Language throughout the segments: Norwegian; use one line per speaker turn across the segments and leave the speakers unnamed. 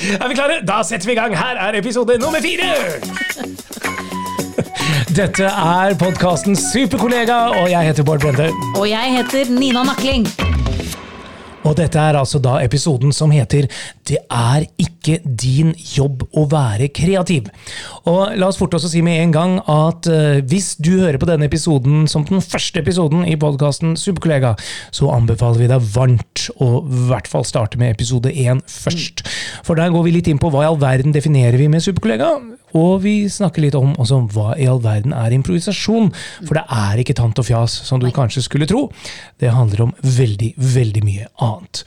Er vi klare? Da setter vi i gang. Her er episode nummer fire! Dette er podkasten Superkollega, og jeg heter Bård Brende.
Og jeg heter Nina Nakling.
Og dette er altså da episoden som heter Det er ikke din jobb å være kreativ. Og la oss forte oss å si med en gang at uh, hvis du hører på denne episoden som den første episoden i podkasten Superkollega, så anbefaler vi deg varmt å i hvert fall starte med episode én først. For der går vi litt inn på hva i all verden definerer vi med superkollega, og vi snakker litt om også hva i all verden er improvisasjon. For det er ikke tant og fjas, som du kanskje skulle tro. Det handler om veldig, veldig mye annet.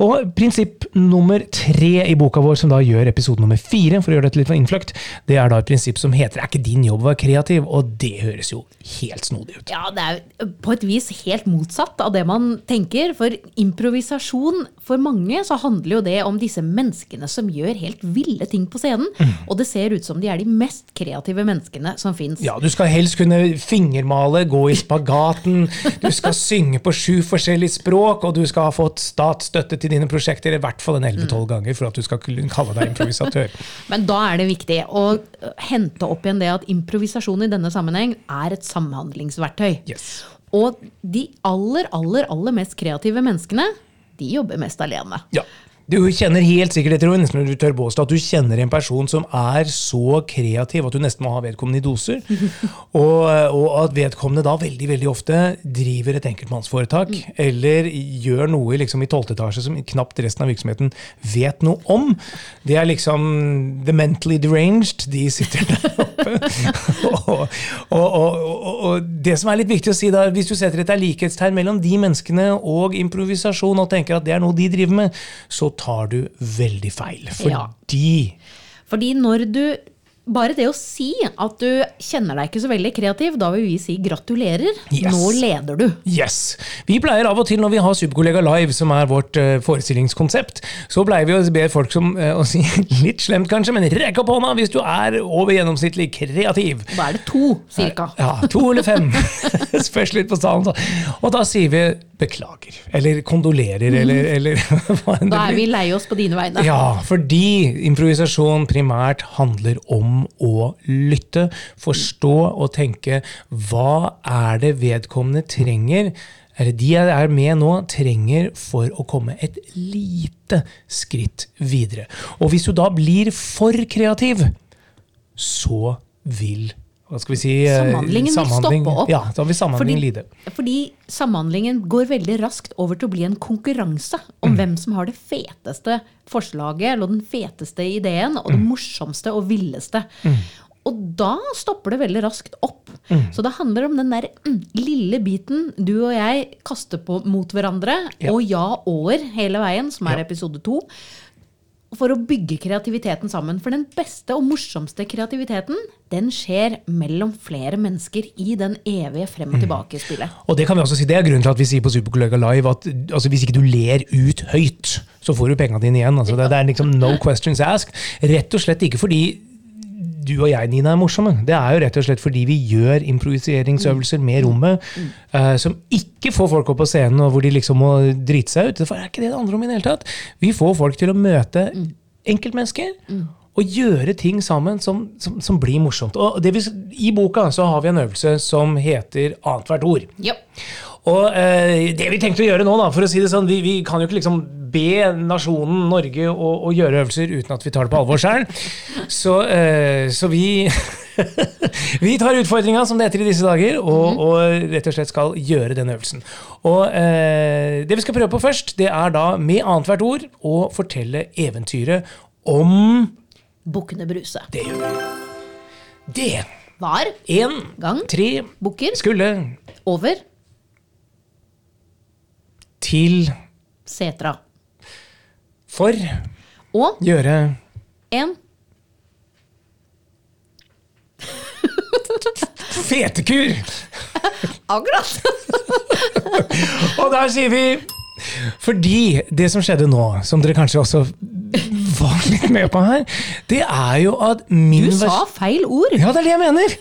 Og prinsipp nummer tre i boka vår, som da gjør episode nummer fire, for å gjøre dette litt innfløkt, det er da et prinsipp som heter 'er ikke din jobb å være kreativ', og det høres jo helt snodig ut.
Ja, det er på et vis helt motsatt av det man tenker. For improvisasjon, for mange så handler jo det om disse menneskene som gjør helt ville ting på scenen. Mm. Og det ser ut som de er de mest kreative menneskene som fins.
Ja, du skal helst kunne fingermale, gå i spagaten, du skal synge på sju forskjellige språk, og du skal ha fått statsstøtte til dine prosjekter i hvert fall en 11-12 ganger for at du skal kalle deg improvisatør.
Men da er det viktig å hente opp igjen det at improvisasjon i denne sammenheng er et samhandlingsverktøy.
Yes.
Og de aller, aller, aller mest kreative menneskene, de jobber mest alene.
Ja. Du kjenner helt sikkert, jeg tror nesten du tør påstå, at du kjenner en person som er så kreativ at du nesten må ha vedkommende i doser. og, og, at vedkommende da veldig veldig ofte driver et enkeltmannsforetak, mm. eller gjør noe liksom, i tolvte etasje som knapt resten av virksomheten vet noe om. Det er liksom the mentally deranged. De sitter der oppe. og, og, det som er litt viktig å si da, hvis du setter et likhetstegn mellom de menneskene og improvisasjon, og tenker at det er noe de driver med, så tar du veldig feil. Fordi ja.
Fordi når du bare det å si at du kjenner deg ikke så veldig kreativ, da vil vi si gratulerer. Yes. Nå leder du.
Yes. Vi pleier av og til når vi har Superkollega Live, som er vårt uh, forestillingskonsept, så pleier vi å be folk som, uh, å si litt slemt kanskje, men rekk opp hånda hvis du er over gjennomsnittlig kreativ.
Da er det to, cirka.
Ja, to eller fem. Spørs litt på salen. Og da sier vi beklager, eller kondolerer, eller, mhm. eller
hva enn det blir. Da er vi lei oss på dine vegne.
Ja, fordi improvisasjon primært handler om å lytte, forstå og tenke hva er det vedkommende trenger, eller de jeg er med nå, trenger for å komme et lite skritt videre. Og hvis du da blir for kreativ, så vil hva skal vi si,
Samhandlingen samhandling, vil stoppe opp.
Ja, da vil samhandlingen
fordi,
lide.
Fordi samhandlingen går veldig raskt over til å bli en konkurranse om mm. hvem som har det feteste forslaget, eller den feteste ideen, og det mm. morsomste og villeste. Mm. Og da stopper det veldig raskt opp. Mm. Så det handler om den der mm, lille biten du og jeg kaster på mot hverandre, ja. og ja-år hele veien, som er ja. episode to for å bygge kreativiteten sammen. For den beste og morsomste kreativiteten, den skjer mellom flere mennesker i den evige frem og mm. tilbake-spillet.
Og det kan vi også si, det er grunnen til at vi sier på Superkollega Live at altså, hvis ikke du ler ut høyt, så får du pengene dine igjen. Altså, det, det, er liksom no questions asked. Rett og slett ikke fordi du og jeg, Nina, er morsomme. Det er jo rett og slett fordi vi gjør improviseringsøvelser med rommet uh, som ikke får folk opp på scenen og hvor de liksom må drite seg ut. Det er ikke det det handler om i det hele tatt. Vi får folk til å møte enkeltmennesker. Og gjøre ting sammen som, som, som blir morsomt. Og vil, I boka så har vi en øvelse som heter annethvert ord.
Yep.
Og eh, det vi tenkte å gjøre nå, da, for å si det sånn, vi, vi kan jo ikke liksom be nasjonen Norge å, å, gjøre øvelser uten at vi tar det på alvor sjøl. Så, eh, så, vi Vi tar utfordringa, som det heter i disse dager, og, mhm. og, rett og slett skal gjøre den øvelsen. Og eh, Det vi skal prøve på først, det er da med annethvert ord å fortelle eventyret om
Bukkene Bruse.
Det gjør vi. Det
var
en
gang
tre
bukker
skulle
over
til
Setra.
For
å
gjøre
en
fetekur.
Akkurat.
og der sier vi Fordi det som skjedde nå, som dere kanskje også var litt med på her, det er jo at min
Du sa feil ord.
Ja, det er det jeg mener.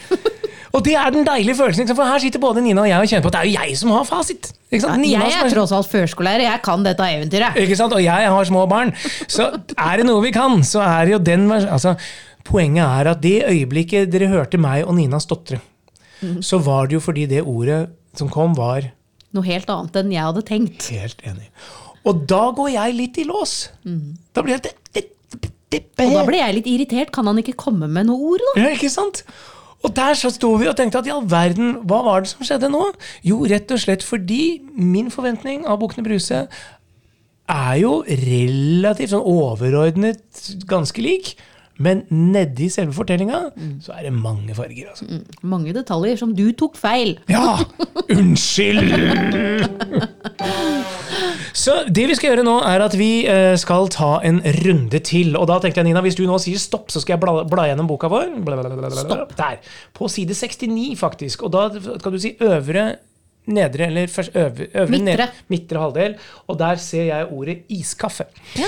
Og det er den deilige følelsen, for her sitter både Nina og jeg og kjenner på at det er jo jeg som har fasit. Nina
Jeg er tross alt førskolelærer, jeg kan dette eventyret.
Ikke sant? Og jeg har små barn. Så er det noe vi kan, så er det jo den altså, Poenget er at det øyeblikket dere hørte meg og Nina stotre, så var det jo fordi det ordet som kom, var
Noe helt annet enn jeg hadde tenkt.
helt enig. Og da går jeg litt i lås. Da blir jeg det, det, det,
Og da blir jeg litt irritert. Kan han ikke komme med noe ord, da?
Ja, ikke sant? Og der så sto vi og tenkte at i all verden, hva var det som skjedde nå? Jo, rett og slett fordi min forventning av Bukkene Bruse er jo relativt sånn overordnet ganske lik. Men nedi selve fortellinga så er det mange farger. altså.
Mange detaljer som du tok feil.
Ja! Unnskyld! Så det vi skal gjøre nå, er at vi eh, skal ta en runde til. Og da tenkte jeg, Nina, hvis du nå sier stopp, så skal jeg bla, bla gjennom boka vår. Stopp. Der. På side 69, faktisk. Og da skal du si øvre, nedre eller først øvre, øvre
Midtre.
ned- midtre halvdel. Og der ser jeg ordet iskaffe.
Ja,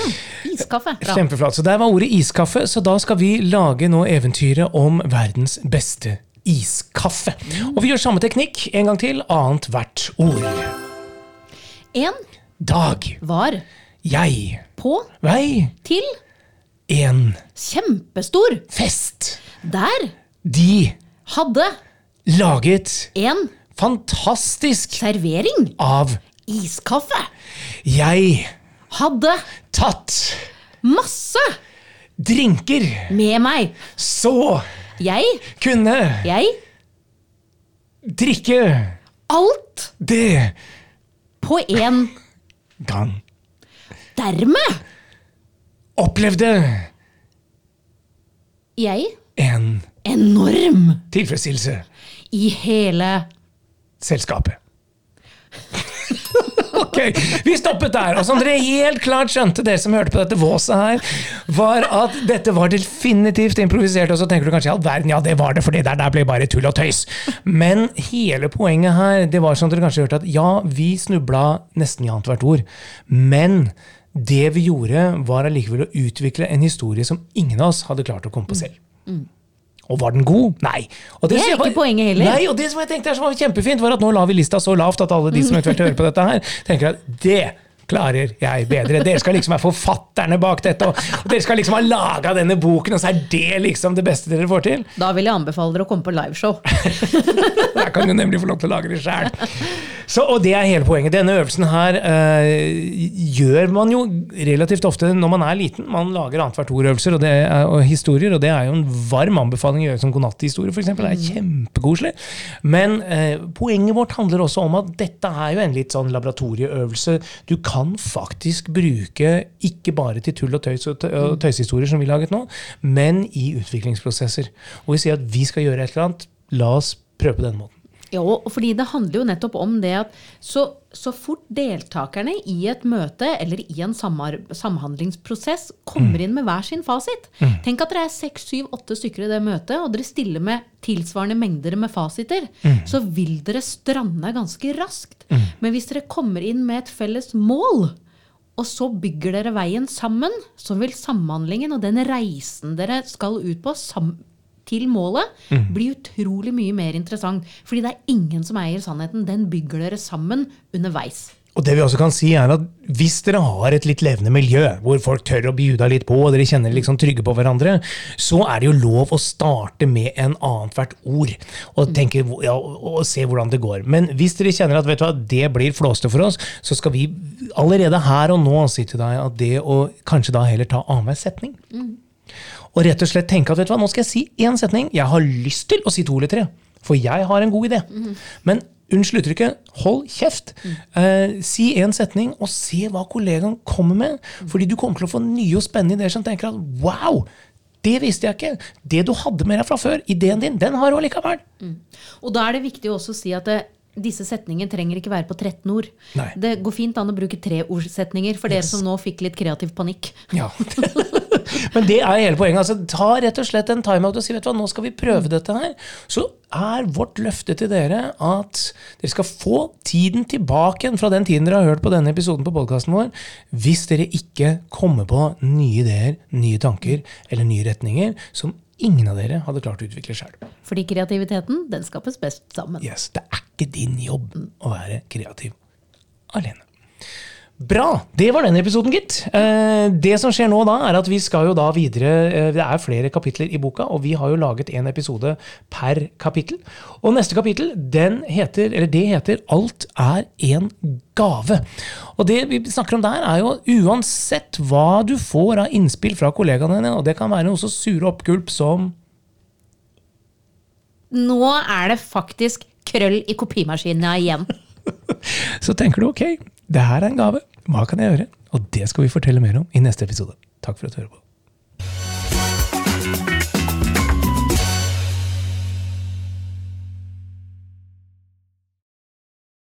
Iskaffe. Bra.
Kjempeflott. Så der var ordet iskaffe, så da skal vi lage nå eventyret om verdens beste iskaffe. Og vi gjør samme teknikk en gang til, annet hvert ord.
En
Dag,
var.
Jeg,
på.
Vei,
til.
En.
Kjempestor.
fest.
Der.
De.
Hadde.
Laget.
En.
Fantastisk.
Servering.
av.
Iskaffe.
jeg.
Hadde.
Tatt.
Masse.
Drinker,
med meg.
så.
Jeg,
kunne.
Jeg,
drikke.
Alt.
Det.
På en
gang.
Dermed
Opplevde
jeg
en
enorm
tilfredsstillelse.
i hele
selskapet. ok, vi stoppet der. Og som dere helt klart skjønte, dere som hørte på dette våset her, var at dette var definitivt improvisert. Og så tenker du kanskje i all verden, ja det var det, for det der, der ble bare tull og tøys. Men hele poenget her, det var som dere kanskje hørte, at ja, vi snubla nesten i annethvert ord. Men det vi gjorde, var allikevel å utvikle en historie som ingen av oss hadde klart å komme på selv. Og var den god? Nei. Og
Det er ikke
var-
poenget heller.
Nei, og det som jeg tenkte er så kjempefint, var at nå la vi lista så lavt at alle de som eventuelt hører på dette her, tenker at det klarer jeg bedre. Dere skal liksom være forfatterne bak dette, og, og dere skal liksom ha laga denne boken, og så er det liksom det beste dere får til.
Da vil jeg anbefale dere å komme på liveshow.
Der kan du nemlig få lov til å lage det sjæl. Og det er hele poenget. Denne øvelsen her øh, gjør man jo relativt ofte når man er liten. Man lager annethvert ord-øvelser og, og historier, og det er jo en varm anbefaling å gjøre som godnatthistorie, f.eks. Det er kjempekoselig. Men øh, poenget vårt handler også om at dette er jo en litt sånn laboratorieøvelse. Du kan faktisk bruke ikke bare til tull og tøys og tøyshistorier som vi laget nå, men i utviklingsprosesser. Og vi sier at vi skal gjøre et eller annet. La oss prøve på denne måten.
Ja, fordi det handler jo nettopp om det at så, så fort deltakerne i et møte eller i en samar samhandlingsprosess kommer inn med hver sin fasit Tenk at dere er seks, syv, åtte stykker i det møtet, og dere stiller med tilsvarende mengder med fasiter. Så vil dere strande ganske raskt. Men hvis dere kommer inn med et felles mål, og så bygger dere veien sammen, så vil samhandlingen og den reisen dere skal ut på til målet, bli utrolig mye mer interessant. Fordi det er ingen som eier sannheten. Den bygger dere sammen underveis.
Og det vi også kan si er at Hvis dere har et litt levende miljø, hvor folk tør å bjuda litt på, og dere kjenner liksom trygge på hverandre, så er det jo lov å starte med en annethvert ord. Og, tenke, ja, og se hvordan det går. Men hvis dere kjenner at vet du hva, det blir flåste for oss, så skal vi allerede her og nå si til deg at det å kanskje da heller ta annenhver setning. Og rett og slett tenke at vet du hva, nå skal jeg si én setning. Jeg har lyst til å si to eller tre, for jeg har en god idé. Men unnskyld uttrykket, hold kjeft. Eh, si én setning, og se hva kollegaen kommer med. Fordi du kommer til å få nye og spennende ideer som tenker at wow! Det visste jeg ikke. Det du hadde med deg fra før, ideen din, den har du allikevel.
Og da er det viktig også å si at det, disse setningene trenger ikke være på 13 ord.
Nei.
Det går fint an å bruke treordsetninger for dere som nå fikk litt kreativ panikk.
Ja. Men det er hele poenget. altså Ta rett og slett en timeout og si vet du hva, nå skal vi prøve dette her. Så er vårt løfte til dere at dere skal få tiden tilbake fra den tiden dere har hørt på denne episoden på podkasten vår, hvis dere ikke kommer på nye ideer, nye tanker eller nye retninger som ingen av dere hadde klart å utvikle sjøl.
Fordi kreativiteten, den skapes best sammen.
Yes, det er ikke din jobb å være kreativ alene. Bra! Det var den episoden, gitt. Eh, det som skjer nå da, er at vi skal jo da videre eh, Det er flere kapitler i boka, og vi har jo laget en episode per kapittel. Og neste kapittel, den heter, eller det heter 'Alt er en gave'. Og det vi snakker om der, er jo uansett hva du får av innspill fra kollegaene dine, og det kan være noe så sure oppgulp som
Nå er det faktisk krøll i kopimaskinen igjen.
Så tenker du ok, det her er en gave. Hva kan jeg gjøre? Og det skal vi fortelle mer om i neste episode. Takk for at du hører på.